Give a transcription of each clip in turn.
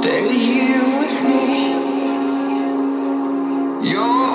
Stay here with me. You're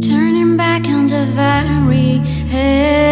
Turning back on the very end.